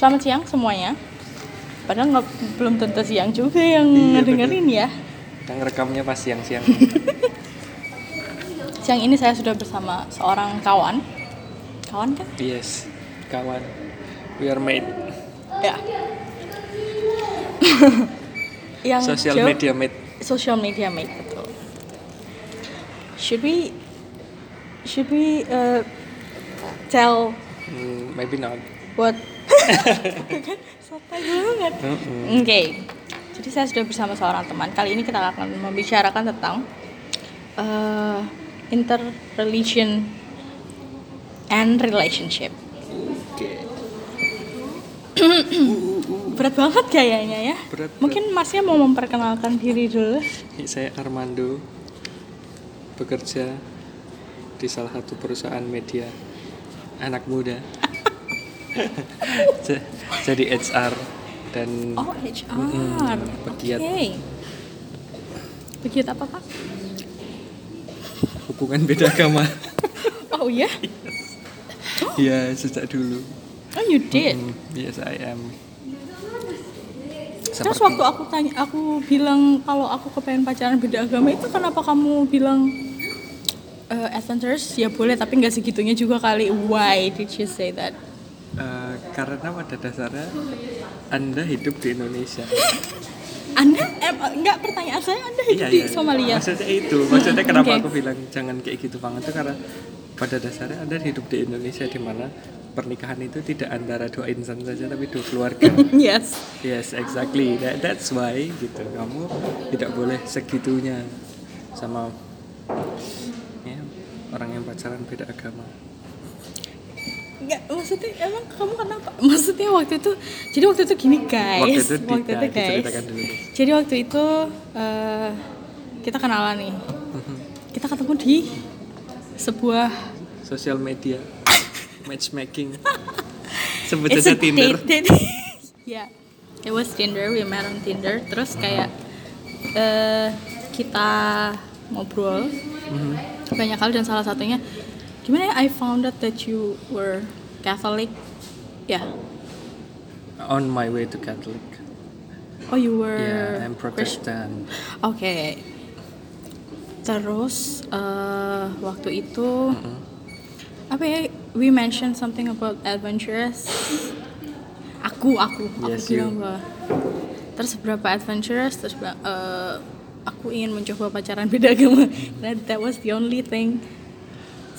Selamat siang semuanya. Padahal nggak belum tentu siang juga yang Iya, dengerin ya. Yang rekamnya pas siang-siang. Siang ini saya sudah bersama seorang kawan. Kawan kan? yes, kawan. We are made. Ya. yang Social jauh- media made. social media mate betul. Should we should we uh, tell Hmm, maybe not. what Banget. Oke. Jadi saya sudah bersama seorang teman. Kali ini kita akan membicarakan tentang uh, interreligion and relationship. Oke. Berat banget kayaknya ya. Berat, Mungkin Masnya mau memperkenalkan diri dulu. Saya Armando bekerja di salah satu perusahaan media anak muda. Ja- Jadi HR dan Oh, HR. Oke. pegiat. Pegiat apa, Pak? hubungan beda agama. Oh iya? ya sejak dulu. Oh, you did. Mm, yes, I am. Terus Seperti- waktu aku tanya, aku bilang kalau aku kepengen pacaran beda agama itu kenapa kamu bilang eh adventurous? Ya boleh, tapi nggak segitunya juga kali. Why did you say that? Eh, karena pada dasarnya Anda hidup di Indonesia. Anda, em, nggak pertanyaan saya, Anda hidup di Somalia. Maksudnya itu, maksudnya kenapa Oke. aku bilang jangan kayak gitu banget tuh karena pada dasarnya Anda hidup di Indonesia di mana pernikahan itu tidak antara dua insan saja tapi dua keluarga. Yes. yes, exactly. That, that's why gitu. Kamu tidak boleh segitunya sama ya, orang yang pacaran beda agama. Nggak, maksudnya emang kamu kenapa? Maksudnya waktu itu, jadi waktu itu gini guys. Waktu itu, waktu itu nah, guys. diceritakan dulu. Jadi waktu itu eh, kita kenalan nih. Kita ketemu di sebuah Sosial media, matchmaking. Sebut saja Tinder. date, date. yeah, it was Tinder. We met on Tinder. Terus kayak eh kita ngobrol Mhm. banyak hal dan salah satunya gimana ya? I found out that you were Catholic. Ya. On my way to Catholic. Oh, you were. Yeah, I'm. Protestant. Oke. Terus eh, waktu itu apa ya? We mentioned something about adventurous. Aku, aku, aku Yes, bilang you. bahwa terus berapa adventurous, terus bilang, eh, aku ingin mencoba pacaran beda agama. That, that was the only thing.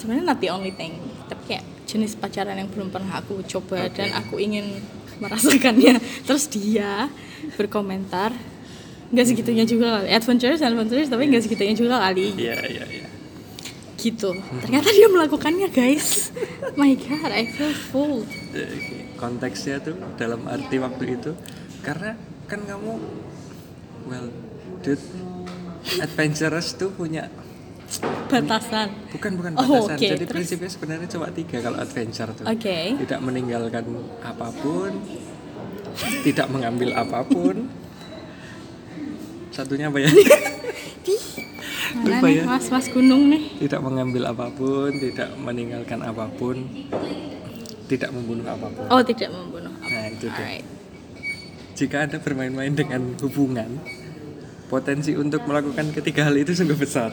Sebenarnya not the only thing, tapi kayak jenis pacaran yang belum pernah aku coba Oke. dan aku ingin merasakannya. Terus dia berkomentar nggak segitunya juga kali adventurous adventurous tapi nggak segitunya juga kali. Iya, iya, iya. gitu. Ternyata dia melakukannya guys. My god I feel full. Eh, Konteksnya tuh dalam arti waktu itu karena kan kamu well, dude, adventurous tuh punya batasan bukan bukan Oh, batasan. oke. Jadi Terus? prinsipnya sebenarnya cuma tiga kalau adventure tuh. oke Tidak meninggalkan apa pun, tidak mengambil apa pun. Satunya apa ya? Lupa nih ya. mas mas gunung nih tidak mengambil apa pun, tidak meninggalkan apa pun, tidak membunuh apa pun. oh tidak membunuh Nah, itu. Alright. Jika Anda bermain-main dengan hubungan, potensi untuk melakukan ketiga hal itu sungguh besar.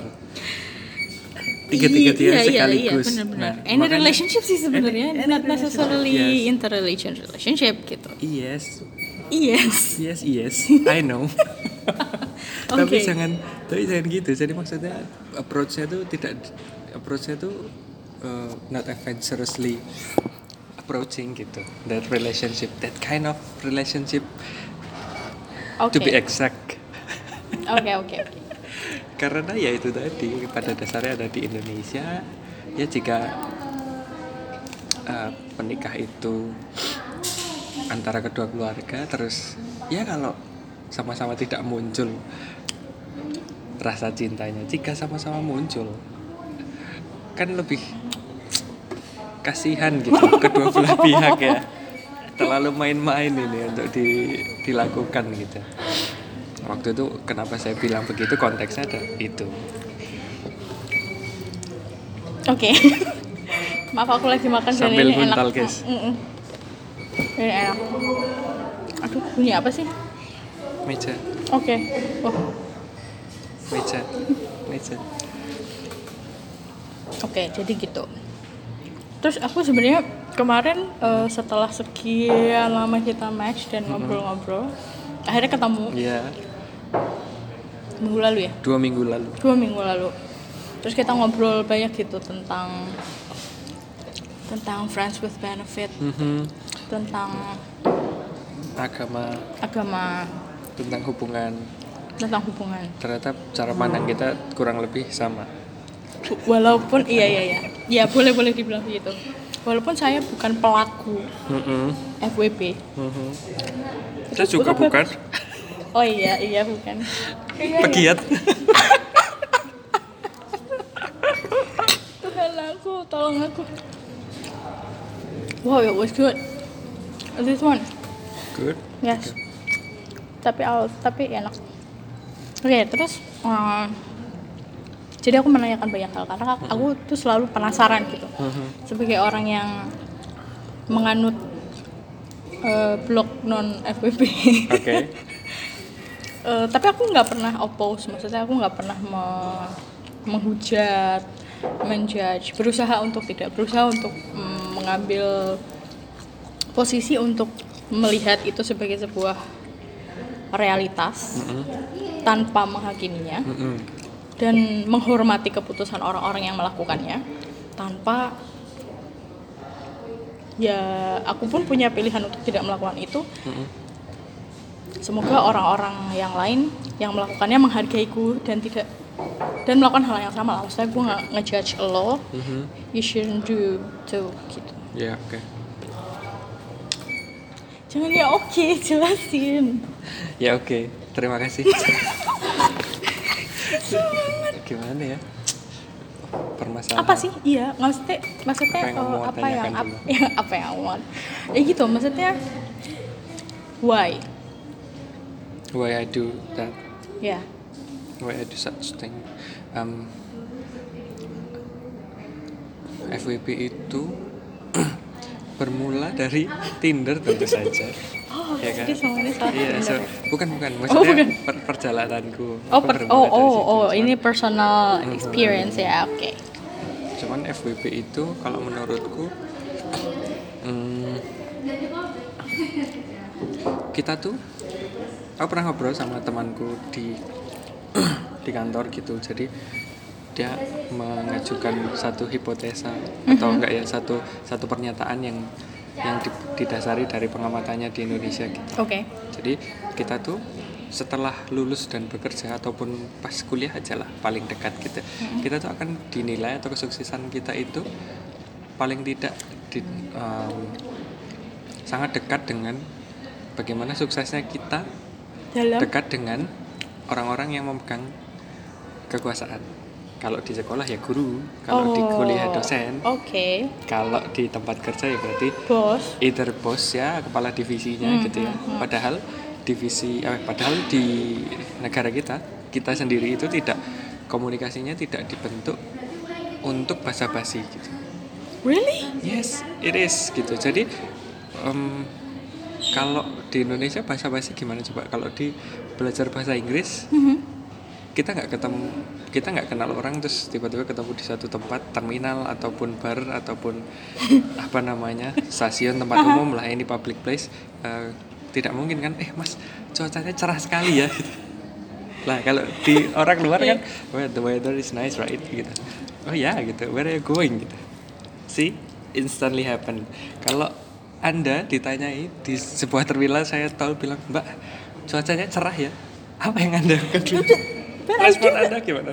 Tiga-tiga dia iya, iya, sekaligus. iya, benar-benar. Nah, Any makanya- relationship sih sebenarnya, not necessarily relationship, interreligion relationship gitu. Yes, Yes. yes, yes, I know. Tapi Oke. jangan, tapi jangan gitu. Jadi maksudnya approach-nya tuh tidak, approach-nya tuh uh, not adventurously approaching gitu. That relationship, that kind of relationship, Oke. to be exact. Oke oke oke. Karena ya itu tadi pada dasarnya ada di Indonesia ya jika uh, menikah itu antara kedua keluarga terus ya kalau sama-sama tidak muncul rasa cintanya jika sama-sama muncul kan lebih kasihan gitu kedua belah pihak ya terlalu main-main ini untuk di, dilakukan gitu waktu itu kenapa saya bilang begitu konteksnya ada itu Oke. Maaf aku lagi makan Sambil ini buntal, enak. guys. Mm-mm. Ini enak. Aduh, bunyi apa sih? Meja, Oke. Oh, meja, meja. oke. Jadi gitu. Terus aku sebenarnya kemarin eh, setelah sekian lama kita match dan ngobrol-ngobrol, akhirnya ketemu Iya, minggu lalu ya. dua minggu lalu. dua minggu lalu terus kita ngobrol banyak gitu tentang tentang friends with benefit Mhm. tentang Agama, agama tentang hubungan. tentang hubungan Ternyata cara pandang kita kurang lebih sama. walaupun iya iya iya ya boleh boleh dibilang begitu walaupun saya bukan pelaku Mhm. FWB Mhm. Saya juga bukan- bukan oh iya iya bukan pegiat. Tuhan aku tolong aku wow it was good this one Good. Yes. Tapi awal, tapi enak. Oke, terus eh, jadi aku menanyakan banyak hal karena aku, aku tuh selalu penasaran gitu. Mhm. Sebagai orang yang menganut eh, blog non FWB. Oke. Eh, tapi aku nggak pernah oppose, maksudnya aku nggak pernah me- menghujat, menjudge, berusaha untuk tidak, berusaha untuk mm, mengambil posisi untuk melihat itu sebagai sebuah realitas Mhm. tanpa menghakiminya Mhm. dan menghormati keputusan orang-orang yang melakukannya tanpa ya aku pun punya pilihan untuk tidak melakukan itu Mhm. Semoga orang-orang yang lain yang melakukannya menghargaiku dan tidak dan melakukan hal yang sama lah maksudnya gue nggak ngejudge lo Mhm. you shouldn't do too gitu Ya, oke. jangan ya oke jelasin Ya oke, terima kasih. Gimana ya? Permasalahan. apa sih iya maksudnya maksudnya Apa yang eh, apa yang ap- ya, apa yang aku mau ya gitu maksudnya why Why I do that? ya Why I do such thing? Um, FWB itu bermula dari Tinder tentu saja. oh Ya kan? jadi semuanya salah Iya, so- bukan bukan. Maksudnya bukan. per- perjalananku. oh per- oh oh situ. oh ini personal experience ya oke Cuman FWB itu kalau menurutku hmm, kita tuh aku pernah ngobrol sama temanku di di kantor gitu. Jadi dia mengajukan satu hipotesa atau enggak ya satu satu pernyataan yang yang di- didasari dari pengamatannya di Indonesia gitu. oke Jadi kita tuh setelah lulus dan bekerja ataupun pas kuliah aja lah paling dekat gitu. Kita tuh akan dinilai atau kesuksesan kita itu paling tidak di, em, sangat dekat dengan bagaimana suksesnya kita dalam dekat dengan orang-orang yang memegang kekuasaan. Kalau di sekolah ya guru, kalau di kuliah Oh, dosen, oke. Kalau di tempat kerja ya berarti bos. either bos ya kepala divisinya Hmm, gitu ya. hmm, hmm. padahal divisi eh, padahal di negara kita kita sendiri itu tidak komunikasinya tidak dibentuk untuk basa-basi gitu. Really? Yes it is gitu. Jadi em, kalau di Indonesia basa-basi gimana coba? Kalau di belajar bahasa Inggris Mhm. kita nggak ketemu kita nggak kenal orang terus tiba-tiba ketemu di satu tempat terminal ataupun bar ataupun apa namanya stasiun tempat umum lah ini public place eh, tidak mungkin kan? Eh mas cuacanya cerah sekali ya. Lah kalau di orang luar kan well, the weather is nice right? gitu. Oh ya gitu. Where are you going? gitu. See? Instantly happen. Kalau anda ditanyai di sebuah terminal saya tahu bilang mbak cuacanya cerah ya apa yang anda lakukan respon anda gimana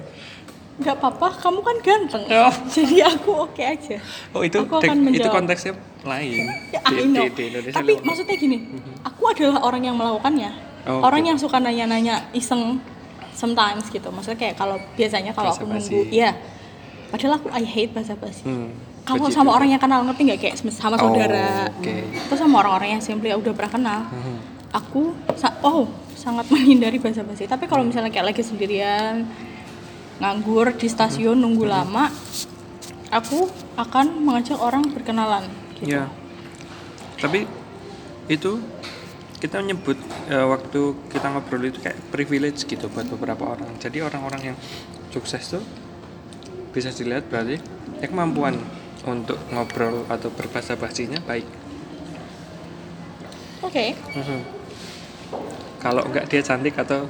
nggak apa-apa kamu kan ganteng Oh. jadi aku oke aja oh itu Aku akan itu menjawab. konteksnya lain Ya, di, di, di Indonesia Tapi lebih- maksudnya gini, aku adalah orang yang melakukannya. Oh, orang oke. yang suka nanya-nanya iseng sometimes gitu. Maksudnya kayak kalau biasanya kalau aku nunggu, iya. Padahal aku I hate basa-basi. Hmm, Kalau sama orang yang kenal ngerti nggak kayak sama Oh, saudara. oke. Terus sama orang-orang yang simply udah pernah kenal. Mhm. Aku sa- oh sangat menghindari basa-basi. Tapi kalau misalnya kayak lagi sendirian nganggur di stasiun nunggu lama, aku akan mengajak orang berkenalan. Gitu. Ya. Tapi itu kita menyebut eh, waktu kita ngobrol itu kayak privilege gitu buat beberapa orang jadi orang-orang yang sukses tuh bisa dilihat berarti ya kemampuan untuk ngobrol atau berbahasa basinya baik. Oke. Mhm. kalau enggak dia cantik atau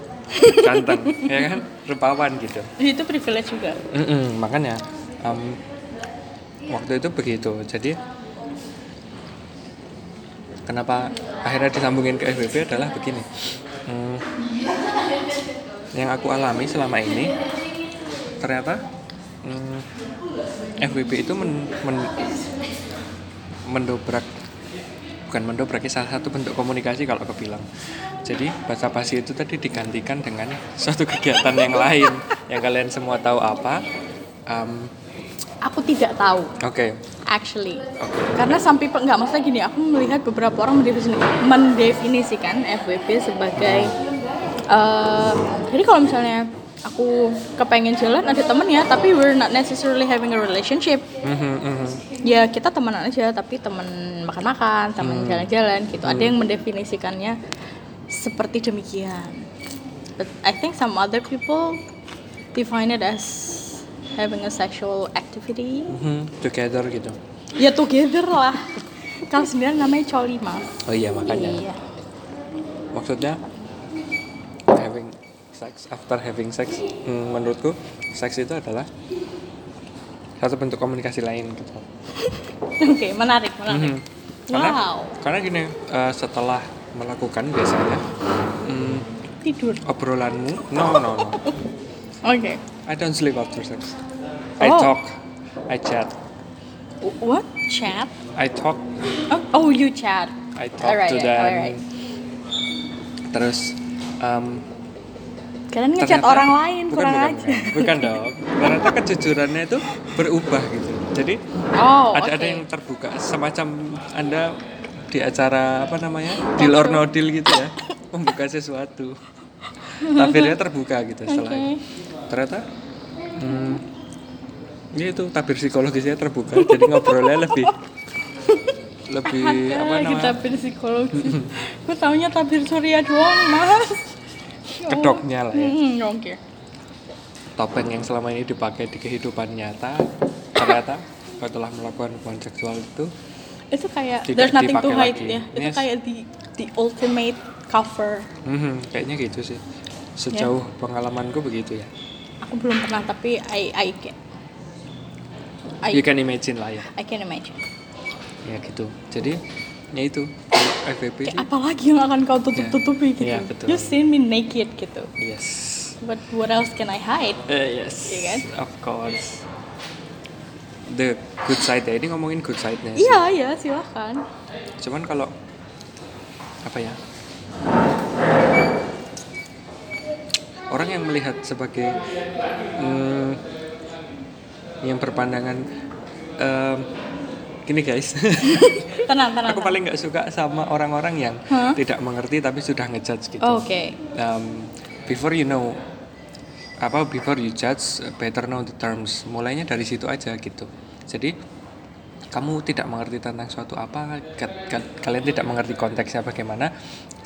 ganteng ya kan? Rupawan gitu. Itu privilege juga. Mm-mm, makanya em, waktu itu begitu. Jadi kenapa akhirnya disambungin ke FBB adalah begini. Hmm, yang aku alami selama ini ternyata hmm, FBB itu men, men- mendobrak bukan mendobrak ya, salah satu bentuk komunikasi kalau aku bilang. Jadi bahasa basi itu tadi digantikan dengan suatu kegiatan yang lain yang kalian semua tahu apa Em, aku tidak tahu. Oke. Actually. Oke. Karena people nggak maksudnya gini aku melihat beberapa orang mendefinisikan, mendefinisikan FWB sebagai eh, jadi kalau misalnya aku kepengen jalan ada temen ya tapi we're not necessarily having a relationship. Mhm, mhm. ya kita temenan aja tapi temen makan-makan temen jalan-jalan gitu. Ada yang mendefinisikannya seperti demikian. But I think some other people define it as having a sexual activity. Mhm, together gitu. Ya together lah. Kalau sebenarnya namanya coli mas. Oh iya makanya. Iya. Maksudnya sex after having sex hmm, menurutku seks itu adalah satu bentuk komunikasi lain gitu. Oke menarik menarik. Mhm. karena wow. karena gini eh, setelah melakukan biasanya hmm, tidur. obrolanmu no no no. Oke. I don't sleep after sex. I Oh. talk I chat. What? Chat? I talk. Oh, oh you chat. I talk Alright, to them. alright. terus em, kalian ngechat ternyata- orang lain bukan, kurang bukan, aja. bukan, bukan dong. Ternyata kejujurannya itu berubah gitu. Jadi oh ada oke. ada yang terbuka semacam anda di acara apa namanya deal or no deal gitu ya membuka sesuatu. Tabirnya terbuka gitu setelah itu. ternyata hmm, ya itu tabir psikologisnya terbuka jadi ngobrolnya lebih lebih ada apa namanya? tabir psikologis gue taunya tabir surya doang mas kedoknya lah ya. Hmm, oke. Topeng yang selama ini dipakai di kehidupan nyata ternyata setelah melakukan hubungan seksual itu itu kayak Tidak there's nothing to hide lagi. ya. Itu Yes. kayak the the ultimate cover. Mhm, kayaknya gitu sih. Sejauh pengalamanku begitu ya. Aku belum pernah tapi I I can I, you can imagine lah ya. I can imagine. Ya gitu. Jadi ya itu FVP kayak sih. apa lagi yang akan kau tutup tutupi gitu. Iya, betul. you see me naked gitu. Yes. But what else can I hide? Eh, yes. Iya kan? of course. The good side ya ini ngomongin good side-nya sih. iya iya silahkan cuman kalau apa ya? Orang yang melihat sebagai hmm, yang berpandangan em, gini guys. Tenang tenang aku paling nggak suka sama orang-orang yang Hah? tidak mengerti tapi sudah ngejudge gitu. Oke. Um, before you know apa before you judge better know the terms. Mulainya dari situ aja gitu. Jadi kamu tidak mengerti tentang suatu apa ka- ka- kalian tidak mengerti konteksnya bagaimana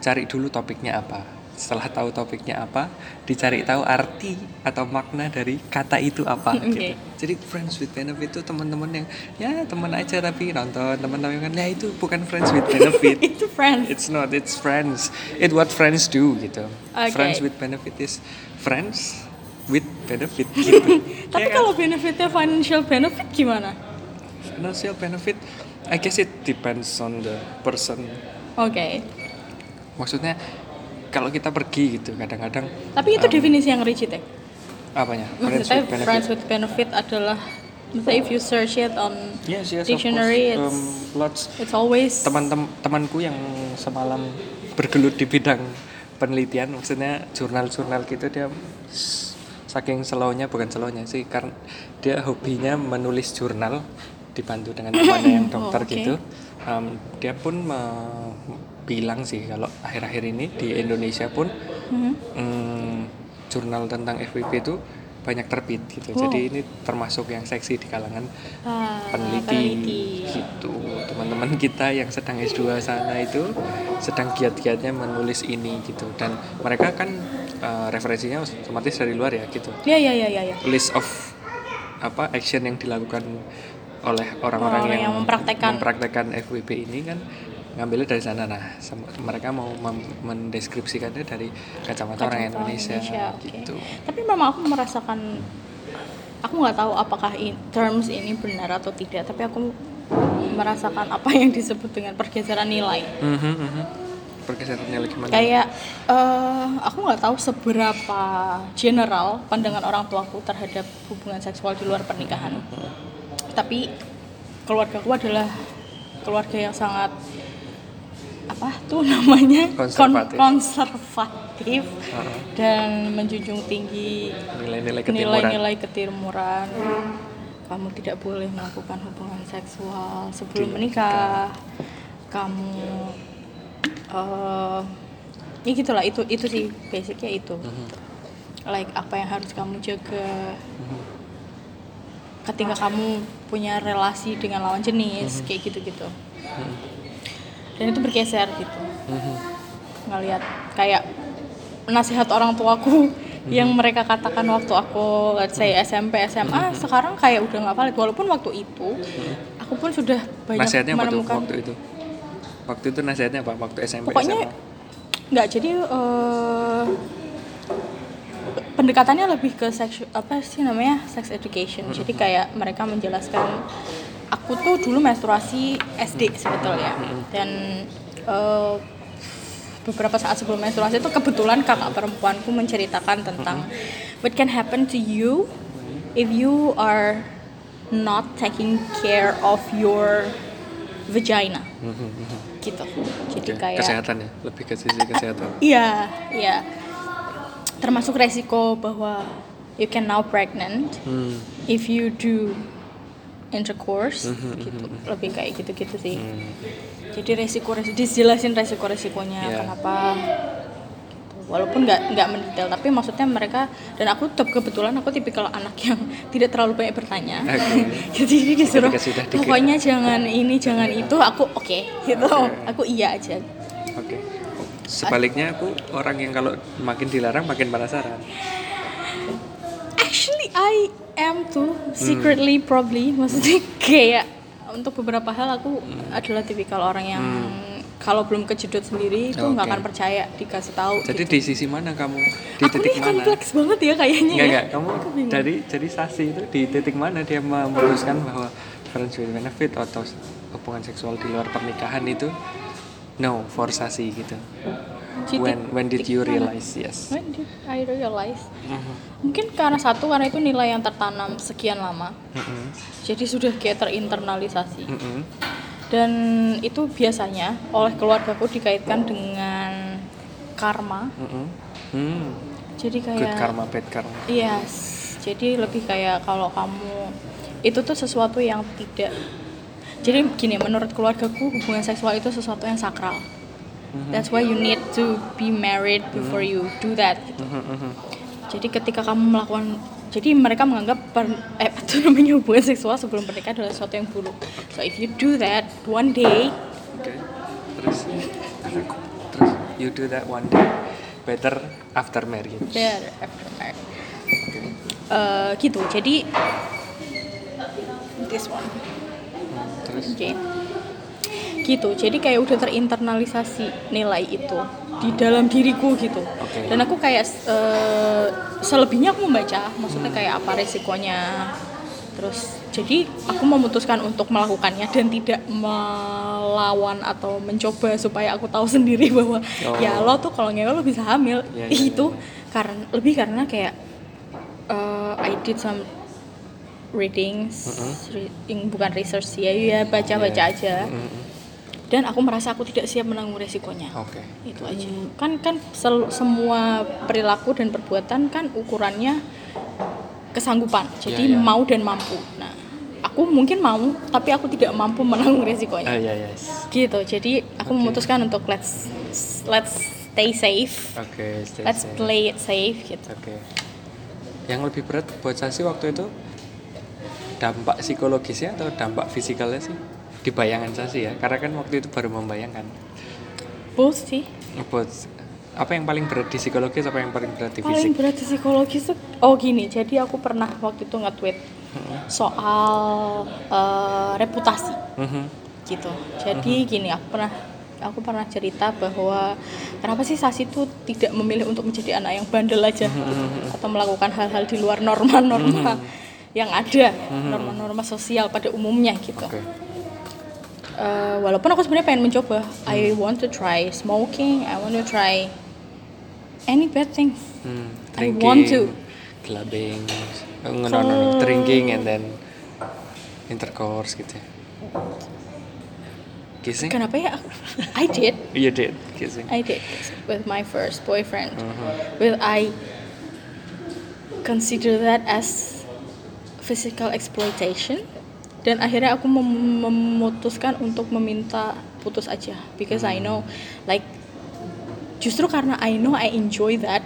cari dulu topiknya apa setelah tahu topiknya apa dicari tahu arti atau makna dari kata itu apa Oke. gitu jadi friends with benefit itu teman-teman yang ya teman aja tapi nonton teman-teman kan ya itu bukan friends with benefit itu friends It's not, it's friends. It what friends do gitu. Oke. Friends with benefit is friends with benefit gitu. tapi Ya kan? kalau benefitnya financial benefit gimana financial benefit, I guess it depends on the person. oke Maksudnya kalau kita pergi gitu kadang-kadang tapi itu definisi yang rigid ya apanya? Friends maksudnya with benefit. friends with benefit adalah maksudnya if you search it on Yes, yes, dictionary it's Um, lots it's always teman-teman temanku yang semalam bergelut di bidang penelitian maksudnya jurnal-jurnal gitu dia saking slownya bukan slownya sih karena dia hobinya menulis jurnal dibantu dengan temannya yang dokter Oh, oke. gitu Um, dia pun me- bilang sih kalau akhir-akhir ini di Indonesia pun Mhm. mm, jurnal tentang FWB itu banyak terbit gitu. Oh. Jadi ini termasuk yang seksi di kalangan Ah, peneliti, gitu. Teman-teman kita yang sedang S2 sana itu sedang giat-giatnya menulis ini gitu. Dan mereka kan eh, referensinya otomatis dari luar ya gitu. Iya iya iya iya. Ya. List of apa action yang dilakukan oleh orang-orang Orang yang, yang mempraktekkan. mempraktekkan FWB ini kan ngambilnya dari sana nah mereka mau mendeskripsikannya dari kacamata orang Indonesia, oke. gitu Tapi memang aku merasakan aku nggak tahu apakah in, terms ini benar atau tidak, tapi aku merasakan apa yang disebut dengan pergeseran nilai. Mhm, mhm. pergeserannya lagi mana Kayak eh, aku nggak tahu seberapa general pandangan orang tuaku terhadap hubungan seksual di luar pernikahan. Tapi keluarga aku adalah keluarga yang sangat apa tuh namanya? Kon- Konservatif. konservatif Heeh. dan menjunjung tinggi nilai-nilai ketimuran. nilai-nilai ketimuran. Kamu tidak boleh melakukan hubungan seksual sebelum menikah. Kamu eh ya gitulah itu itu sih basicnya itu. Mhm, like apa yang harus kamu jaga. Mhm. ketika kamu punya relasi dengan lawan jenis kayak gitu-gitu. Mhm, dan itu bergeser gitu. Mhm. ngelihat kayak nasihat orang tuaku yang mereka katakan waktu aku let's say SMP SMA sekarang kayak udah nggak valid. Walaupun waktu itu aku pun sudah banyak nasihatnya menemukan waktu itu? Waktu itu nasihatnya apa? Waktu SMP Pokoknya nggak jadi eh, pendekatannya lebih ke seks apa sih namanya? Sex education. Jadi kayak mereka menjelaskan aku tuh dulu menstruasi SD sebetulnya. Dan eh, beberapa saat sebelum menstruasi itu kebetulan kakak perempuanku menceritakan tentang what can happen to you if you are not taking care of your vagina. Gitu. Jadi kayak kesehatan ya? Lebih ke sisi kesehatan. Iya, iya. Termasuk resiko bahwa you can now pregnant Hmm, if you do intercourse Mhm, gitu. Lebih kayak gitu-gitu sih. hmm. Jadi resiko resiko dijelasin resiko resikonya Iya. kenapa gitu. Walaupun nggak nggak mendetail, tapi maksudnya mereka dan aku tetap kebetulan aku tipikal anak yang tidak terlalu banyak bertanya. Oke. Jadi disuruh pokoknya jangan ini jangan itu, aku oke gitu. Oke. Aku iya aja. Oke. Sebaliknya aku orang yang kalau makin dilarang makin penasaran. I am too secretly probably maksudnya kayak untuk beberapa hal aku adalah tipikal orang yang kalau belum kejedot sendiri itu nggak akan percaya dikasih tahu. Jadi gitu. di sisi mana kamu? Di aku titik nih mana? kompleks banget ya kayaknya. Enggak ya. enggak, kamu dari jadi sasi itu di titik mana dia memutuskan bahwa friends with benefit atau hubungan seksual di luar pernikahan itu no for sasi gitu. When when did you realize? Yes. When did I realize? Mhm, Mungkin karena satu karena itu nilai yang tertanam sekian lama. mhm, Jadi sudah kayak terinternalisasi. mhm. Dan itu biasanya oleh keluargaku dikaitkan dengan karma. Mhm. Hmm, Jadi Good kayak karma, bad karma. Yes, jadi lebih kayak kalau kamu itu tuh sesuatu yang tidak. Jadi gini, menurut keluargaku hubungan seksual itu sesuatu yang sakral. Mhm. That's why you need to be married before you do that. gitu. Mhm, mhm. Jadi ketika kamu melakukan, jadi mereka menganggap per, eh apa namanya hubungan seksual sebelum pernikahan adalah sesuatu yang buruk. So if you do that one day, Oke. Terus terus you do that one day better after marriage. there after marriage. Oke. Eh, gitu. Jadi this one. Hmm, terus Oke. Gitu. Jadi kayak udah terinternalisasi nilai itu di dalam diriku gitu. Oke. Dan aku kayak eh, selebihnya aku membaca, maksudnya kayak apa resikonya. Terus jadi aku memutuskan untuk melakukannya dan tidak melawan atau mencoba supaya aku tahu sendiri bahwa Oh. ya lo tuh kalau ngewe lo bisa hamil. Ya, ya, itu ya, karena lebih karena kayak eh, I did some readings, Mm-mm. re- yang bukan research sih ya, ya baca-baca Iya. aja. Mhm. Dan aku merasa aku tidak siap menanggung resikonya. Oke. Itu aja. Kan kan sel- semua perilaku dan perbuatan kan ukurannya kesanggupan. Jadi Iya, iya. mau dan mampu. Nah, aku mungkin mau, tapi aku tidak mampu menanggung resikonya. Ah ya yes. Gitu. Jadi aku Oke. memutuskan untuk let's let's stay safe. Oke, stay Let's safe. play it safe gitu. Oke. yang lebih berat buat Sasi waktu itu dampak psikologisnya atau dampak fisikalnya sih di bayangan Sasi ya. Karena kan waktu itu baru membayangkan. Both sih. Buat apa yang paling berat di psikologis apa yang paling berat di paling fisik? berat di psikologis tuh oh gini. Jadi aku pernah waktu itu nge-tweet soal eh, reputasi. Mhm. gitu. Jadi gini aku pernah aku pernah cerita bahwa kenapa sih Sasi tuh tidak memilih untuk menjadi anak yang bandel aja? Gitu, atau melakukan hal-hal di luar norma-norma yang ada norma-norma sosial pada umumnya gitu. Oke Eh, walaupun aku sebenarnya pengen mencoba I want to try smoking I want to try any bad things Hmm, I want to. clubbing, oh, no, no, no, drinking and then intercourse gitu. Kissing? kenapa ya I did You did kissing. I did with my first boyfriend Mhm. will I consider that as physical exploitation dan akhirnya aku mem- memutuskan untuk meminta putus aja because I know like justru karena I know I enjoy that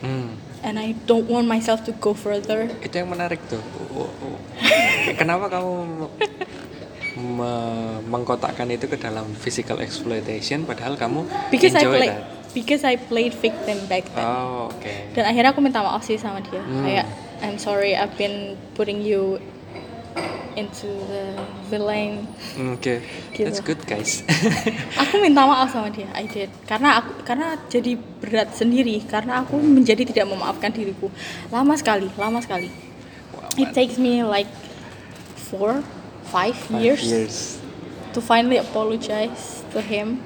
Hmm, and I don't want myself to go further itu yang menarik tuh. Oh, oh. Kenapa kamu me- mengkotakkan itu ke dalam physical exploitation padahal kamu because I enjoy play that? because I played victim back then Oh, oke. dan akhirnya aku minta maaf sih sama dia Hmm. kayak I'm sorry I've been putting you into the villain. Oke, Gitu. that's good guys. aku minta maaf sama dia I did. Karena aku karena jadi berat sendiri karena aku menjadi tidak memaafkan diriku. Lama sekali lama sekali. Wow, it takes me like four five, five years, years. to finally apologize to him.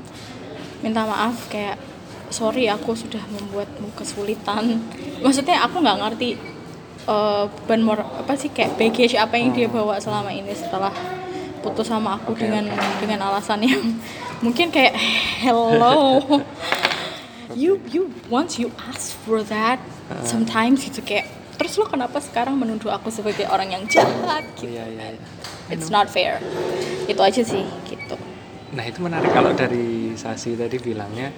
Minta maaf kayak sorry aku sudah membuatmu kesulitan. Maksudnya aku nggak ngerti eh, beban mor apa sih kayak baggage apa yang dia bawa selama ini setelah putus sama aku Oke, dengan oke. dengan alasan yang mungkin kayak hello. You you once you ask for that sometimes gitu kayak terus lo kenapa sekarang menuduh aku sebagai orang yang jahat? Gitu Iya, iya, iya. it's not fair. Itu aja sih gitu. Nah itu menarik kalau dari Sasi tadi bilangnya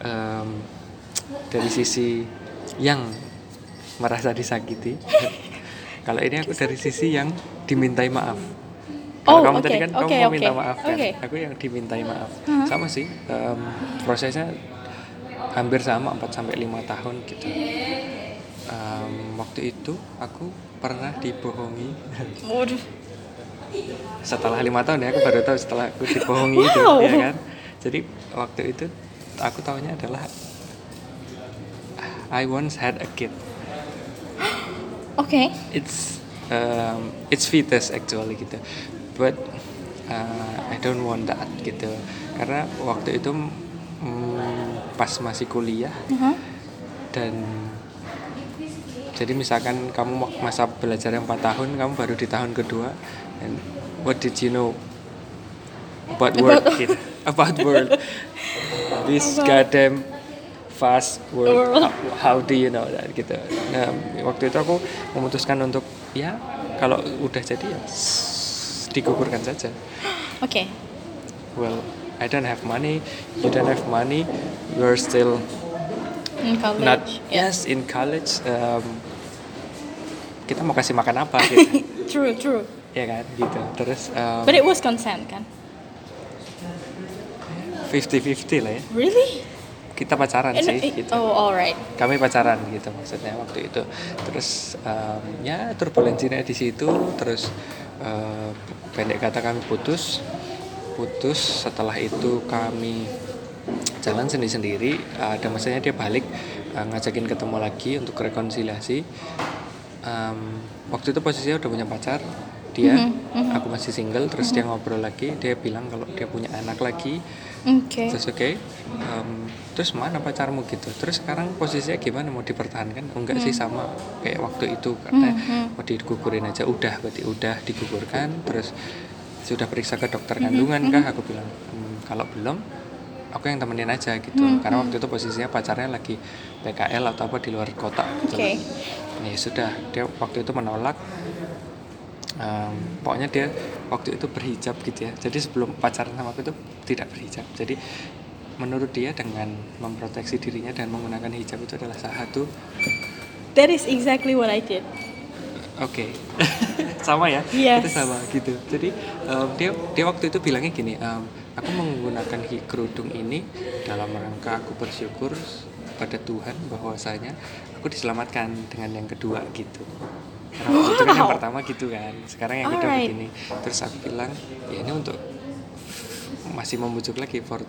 em, dari sisi yang merasa disakiti. kalau ini aku dari sisi yang dimintai maaf. Kalau Oh, kamu oke, tadi kan oke, kamu mau minta maaf kan, oke. aku yang dimintai maaf. Uh-huh. Sama sih em, prosesnya hampir sama 4 sampai lima tahun gitu. Em, waktu itu aku pernah dibohongi waduh setelah lima tahun ya aku baru tahu setelah aku dibohongi itu Wow. ya kan jadi waktu itu aku tahunya adalah I once had a kid oke it's um, it's fetus actually gitu. But uh, I don't want that gitu. Karena waktu itu mm, pas masih kuliah Uh-huh. dan jadi misalkan kamu masa belajar yang 4 tahun kamu baru di tahun kedua and what did you know about world About- gitu? About world this About- goddamn fast world. How, how do you know that gitu. Nah waktu itu aku memutuskan untuk ya kalau udah jadi ya digugurkan saja. Oke. Well I don't have money. You don't have money. We're still in college not yeah. yes in college um, kita mau kasih makan apa gitu. True true. Ya kan gitu. Terus um, but it was consent kan? 50-50 lah ya. Really kita pacaran Eh, sih gitu. oh alright. Kami pacaran gitu maksudnya waktu itu. Terus um, ya turbulensinya di situ terus uh, pendek kata kami putus. Putus setelah itu kami jalan sendiri-sendiri. Ada masanya dia balik uh, ngajakin ketemu lagi untuk rekonsiliasi. Um, waktu itu posisinya udah punya pacar dia Mhm, aku masih single terus dia ngobrol lagi. Dia bilang kalau dia punya anak lagi. Oke. Terus oke em, terus mana pacarmu gitu. Terus sekarang posisinya gimana? Mau dipertahankan oh, enggak sih sama kayak waktu itu? Karena Hmm, mau digugurin aja udah berarti udah digugurkan. Terus sudah periksa ke dokter Hmm, kandungan kah? Aku bilang "Hmm, kalau belum aku yang temenin aja gitu. Hmm, karena waktu itu posisinya pacarnya lagi PKL atau apa di luar kota gitu. Oke. ya sudah dia waktu itu menolak. Em, pokoknya dia waktu itu berhijab gitu ya. Jadi sebelum pacaran sama aku itu tidak berhijab. Jadi menurut dia dengan memproteksi dirinya dan menggunakan hijab itu adalah salah satu that is exactly what I did. Oke, sama ya. Yes. Kita sama gitu. Jadi em, dia dia waktu itu bilangnya gini, em, aku menggunakan kerudung ini dalam rangka aku bersyukur pada Tuhan bahwasanya aku diselamatkan dengan yang kedua gitu. Karena waktu itu kan yang Wow. pertama gitu kan. Sekarang yang kedua Alright. begini. Terus aku bilang, ya ini untuk masih membujuk lagi for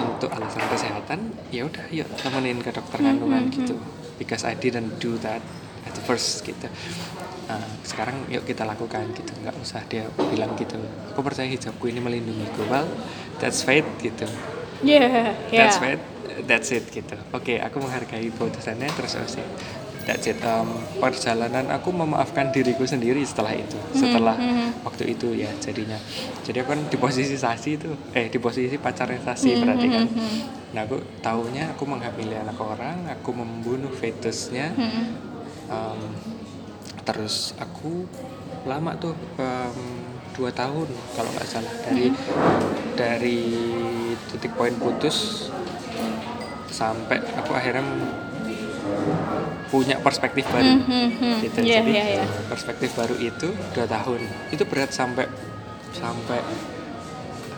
untuk alasan kesehatan ya udah yuk temenin ke dokter Hmm, kandungan gitu. Because I didn't do that at the first gitu. Nah, sekarang yuk kita lakukan gitu. Nggak usah dia bilang gitu aku percaya hijabku ini melindungiku well that's fate gitu. Yeah, yeah. that's fate that's it gitu. Oke aku menghargai keputusannya terus oke it Um, perjalanan aku memaafkan diriku sendiri setelah itu setelah hmm. waktu itu ya jadinya jadi aku kan di posisi sasi itu eh di posisi pacarnya sasi Hmm, berarti kan hmm, hmm. nah aku taunya aku menghamili anak orang aku membunuh fetusnya Hmm. Um, terus aku lama tuh um, dua tahun kalau nggak salah dari dari titik poin putus sampai aku akhirnya punya perspektif baru Hmm, hmm, gitu Yeah, jadi yeah, yeah. perspektif baru itu dua tahun itu berat sampai sampai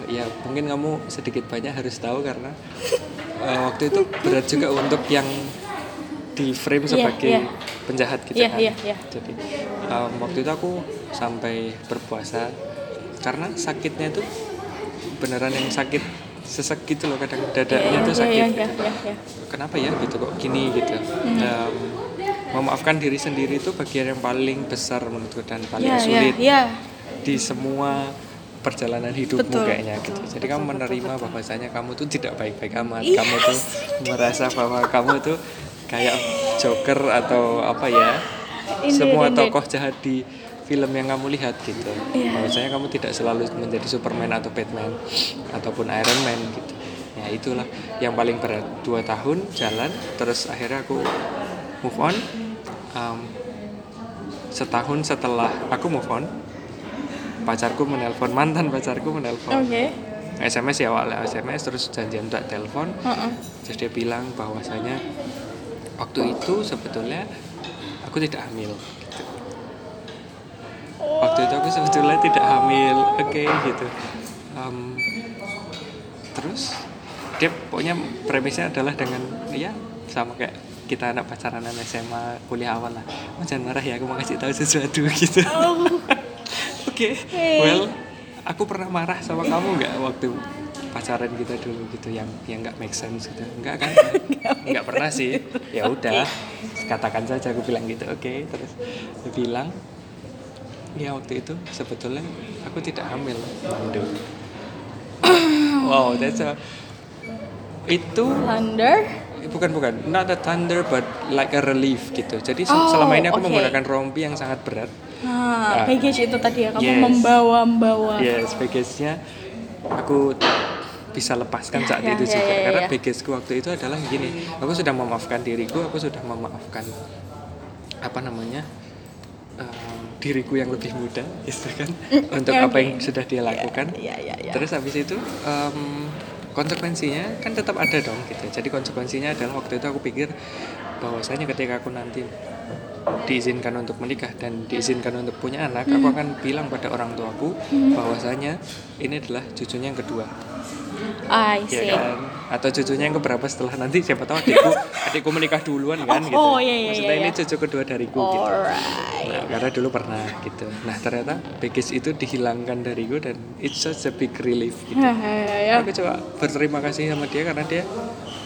ya mungkin kamu sedikit banyak harus tahu karena eh, waktu itu berat juga untuk yang di frame Iya, sebagai iya. penjahat gitu Iya, kan iya, iya. jadi em, waktu itu aku sampai berpuasa karena sakitnya tuh beneran yang sakit sesek gitu loh kadang dadanya tuh Iya, sakit iya, gitu iya, iya, iya. kenapa ya gitu kok gini gitu Hmm. Em, memaafkan diri sendiri itu bagian yang paling besar menurutku dan paling Iya, iya, sulit iya. di semua perjalanan hidupmu Betul, kayaknya gitu betul, jadi betul, kamu betul, menerima betul. bahwasanya kamu tuh tidak baik-baik amat Yes. kamu tuh merasa bahwa kamu tuh kayak joker atau apa ya Indeed, semua indeed. tokoh jahat di film yang kamu lihat gitu Iya. bahwasanya kamu tidak selalu menjadi Superman atau Batman ataupun Iron Man gitu ya itulah yang paling berat dua tahun jalan terus akhirnya aku move on Um, setahun setelah aku move on pacarku menelpon mantan pacarku menelpon Oke. SMS ya awalnya SMS terus janjian untuk telepon Heeh. terus dia bilang bahwasanya waktu itu sebetulnya aku tidak hamil gitu. Waktu itu aku sebetulnya tidak hamil oke gitu Em, terus dia pokoknya premisnya adalah dengan ya sama kayak kita anak pacaran SMA kuliah awal lah "Oh, jangan marah ya aku mau kasih tahu sesuatu gitu Oh. Oke, Hey. well, aku pernah marah sama kamu nggak waktu pacaran kita dulu gitu yang yang nggak make sense gitu, nggak kan? nggak pernah sih. Ya udah, katakan saja aku bilang gitu, oke. Terus dia bilang, ya waktu itu sebetulnya aku tidak hamil, Mandu. wow, that's a itu Thunder. bukan bukan not a thunder but like a relief gitu. Jadi Oh, selama ini aku oke. menggunakan rompi yang sangat berat. Ah, Ah. baggage itu tadi ya kamu Yes. membawa membawa. Yes, baggage-nya aku bisa lepaskan saat Ya, itu ya, juga ya, karena ya. baggage-ku waktu itu adalah gini aku sudah memaafkan diriku aku sudah memaafkan apa namanya em, diriku yang lebih muda gitu kan? Untuk ya, apa yang sudah dia lakukan Iya, iya, iya. terus habis itu em, konsekuensinya kan tetap ada dong gitu. Jadi konsekuensinya adalah waktu itu aku pikir bahwasanya ketika aku nanti diizinkan untuk menikah dan diizinkan untuk punya anak aku akan bilang pada orang tuaku bahwasanya ini adalah cucunya yang kedua I ya see. kan atau cucunya yang keberapa setelah nanti siapa tahu adikku adikku menikah duluan kan Oh, gitu oh, iya, iya, maksudnya iya, ini iya. cucu kedua dariku gitu Alright. Nah, karena dulu pernah gitu. Nah, ternyata baggage itu dihilangkan dariku dan it's such a big relief gitu. Ya, ya, ya. Aku coba berterima kasih sama dia karena dia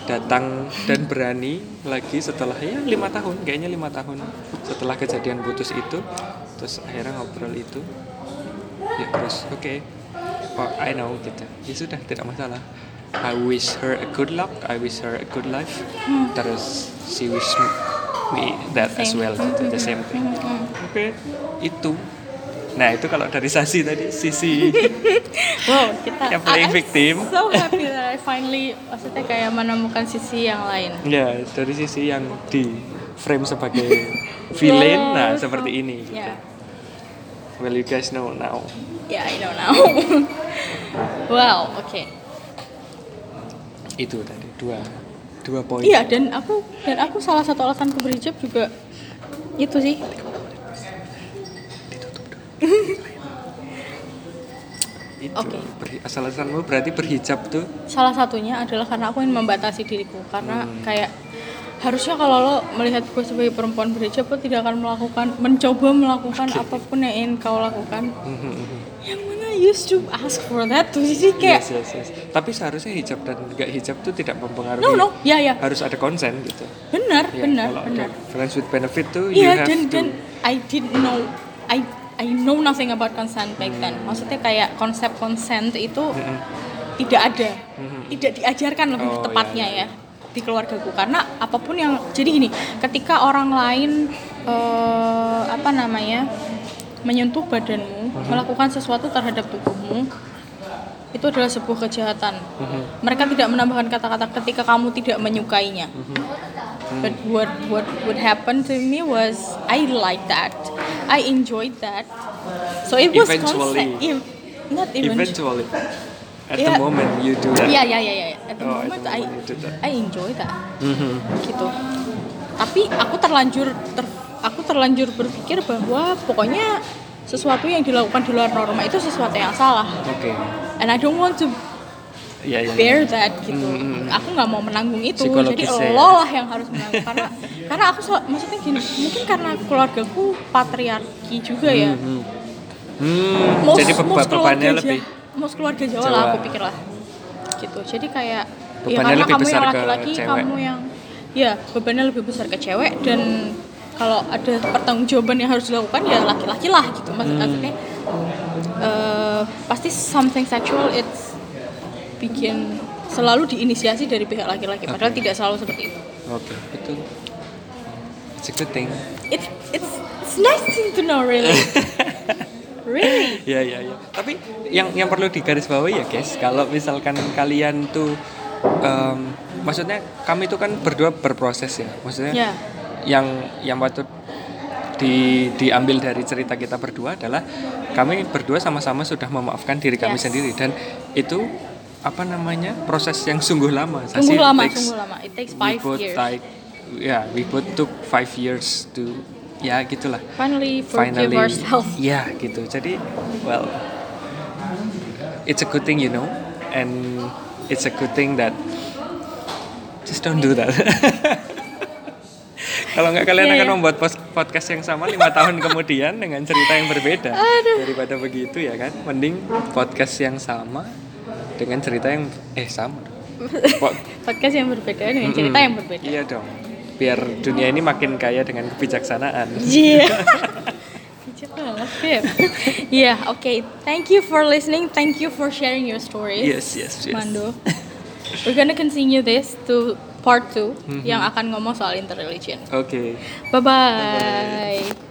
datang dan berani lagi setelah ya lima tahun, kayaknya lima tahun setelah kejadian putus itu, terus akhirnya ngobrol itu, ya terus oke, oh, I know gitu, ya sudah tidak masalah. I wish her a good luck, I wish her a good life, terus she wish me that as Same. well, gitu, the same thing. Oke, itu. Nah itu kalau dari Sasi tadi sisi Wow, kita Yang playing I'm victim. So happy that I finally maksudnya kayak menemukan sisi yang lain. ya dari sisi yang di frame sebagai villain, nah Yes. seperti ini. Gitu. Well you guys know now. Ya, I don't know. wow, oke. Itu tadi dua dua poin Iya dan aku dan aku salah satu alasan aku berhijab juga itu sih. itu Oke. Berhi- asal-asalmu berarti berhijab tuh Salah satunya adalah karena aku ingin membatasi diriku karena Hmm. kayak harusnya kalau lo melihat gue sebagai perempuan berhijab lo tidak akan melakukan mencoba melakukan apa pun yang ingin kau lakukan. Yang mana? Used to ask for that tuh. Jadi kayak yes, yes, yes. tapi seharusnya hijab dan nggak hijab tuh tidak mempengaruhi no no. Ya ya. harus ada konsen gitu. Benar Ya, benar kalau benar. ada friends with benefit tuh you Iya have dan to dan I didn't know I I know nothing about consent back then. Maksudnya kayak konsep consent itu tidak ada, tidak diajarkan lebih Oh, tepatnya iya, ya. di keluargaku. Karena apa pun yang jadi gini, ketika orang lain eh, apa namanya menyentuh badanmu, melakukan sesuatu terhadap tubuhmu itu adalah sebuah kejahatan. Mereka tidak menambahkan kata-kata ketika kamu tidak menyukainya. But what what what happened to me was I like that. I enjoyed that. So it was Eventually. consent. Ev- not even. eventually at Yeah. the moment you do that Yeah, yeah, yeah, yeah. At the Oh, at moment the I moment you that. I enjoy that. Mhm. Gitu. Tapi aku terlanjur ter, aku terlanjur berpikir bahwa pokoknya sesuatu yang dilakukan di luar norma itu sesuatu yang salah. oke And I don't want to ya ya bear that gitu. Mm, mm, mm. Aku nggak mau menanggung itu. Jadi ya. lo lah yang harus menanggung karena karena aku so- maksudnya gini, mungkin karena keluargaku patriarki juga ya. Hmm. Hmm, Most, jadi be- most bebannya lebih most keluarga Jawa, Jawa. lah aku pikir lah. Gitu. Jadi kayak ya karena lebih kamu besar yang laki-laki, kamu yang ya bebannya lebih besar ke cewek dan kalau ada pertanggungjawaban yang harus dilakukan ya laki-laki lah gitu. Maksud- Hmm. Maksudnya eh, pasti something sexual it's bikin selalu diinisiasi dari pihak laki-laki padahal tidak selalu seperti itu. oke betul it's a good thing It's it's it's nice thing to know really. really. ya ya ya tapi yang yang perlu digarisbawahi ya guys kalau misalkan kalian tuh em, maksudnya kami itu kan berdua berproses ya maksudnya Ya. Yang yang patut di diambil dari cerita kita berdua adalah kami berdua sama-sama sudah memaafkan diri kami Yes. sendiri dan itu apa namanya proses yang sungguh lama Sungguh Sasi lama, takes- sungguh lama. It takes we five both years. like ya we both took five years to ya gitulah Finally forgive finally ourselves. ya gitu jadi well it's a good thing you know and it's a good thing that just don't do that kalau nggak kalian Iya, akan iya. membuat podcast yang sama lima tahun kemudian dengan cerita yang berbeda daripada begitu ya kan mending podcast yang sama dengan cerita yang eh sama Pod- Podcast yang berbeda dengan cerita Mm-mm. yang berbeda. iya dong biar dunia ini makin kaya dengan kebijaksanaan Iya. Beb. Iya, oke. Thank you for listening. Thank you for sharing your stories. Yes, yes, yes. Mando. We're gonna continue this to part 2 Mm-hmm. yang akan ngomong soal interreligion. oke Bye-bye.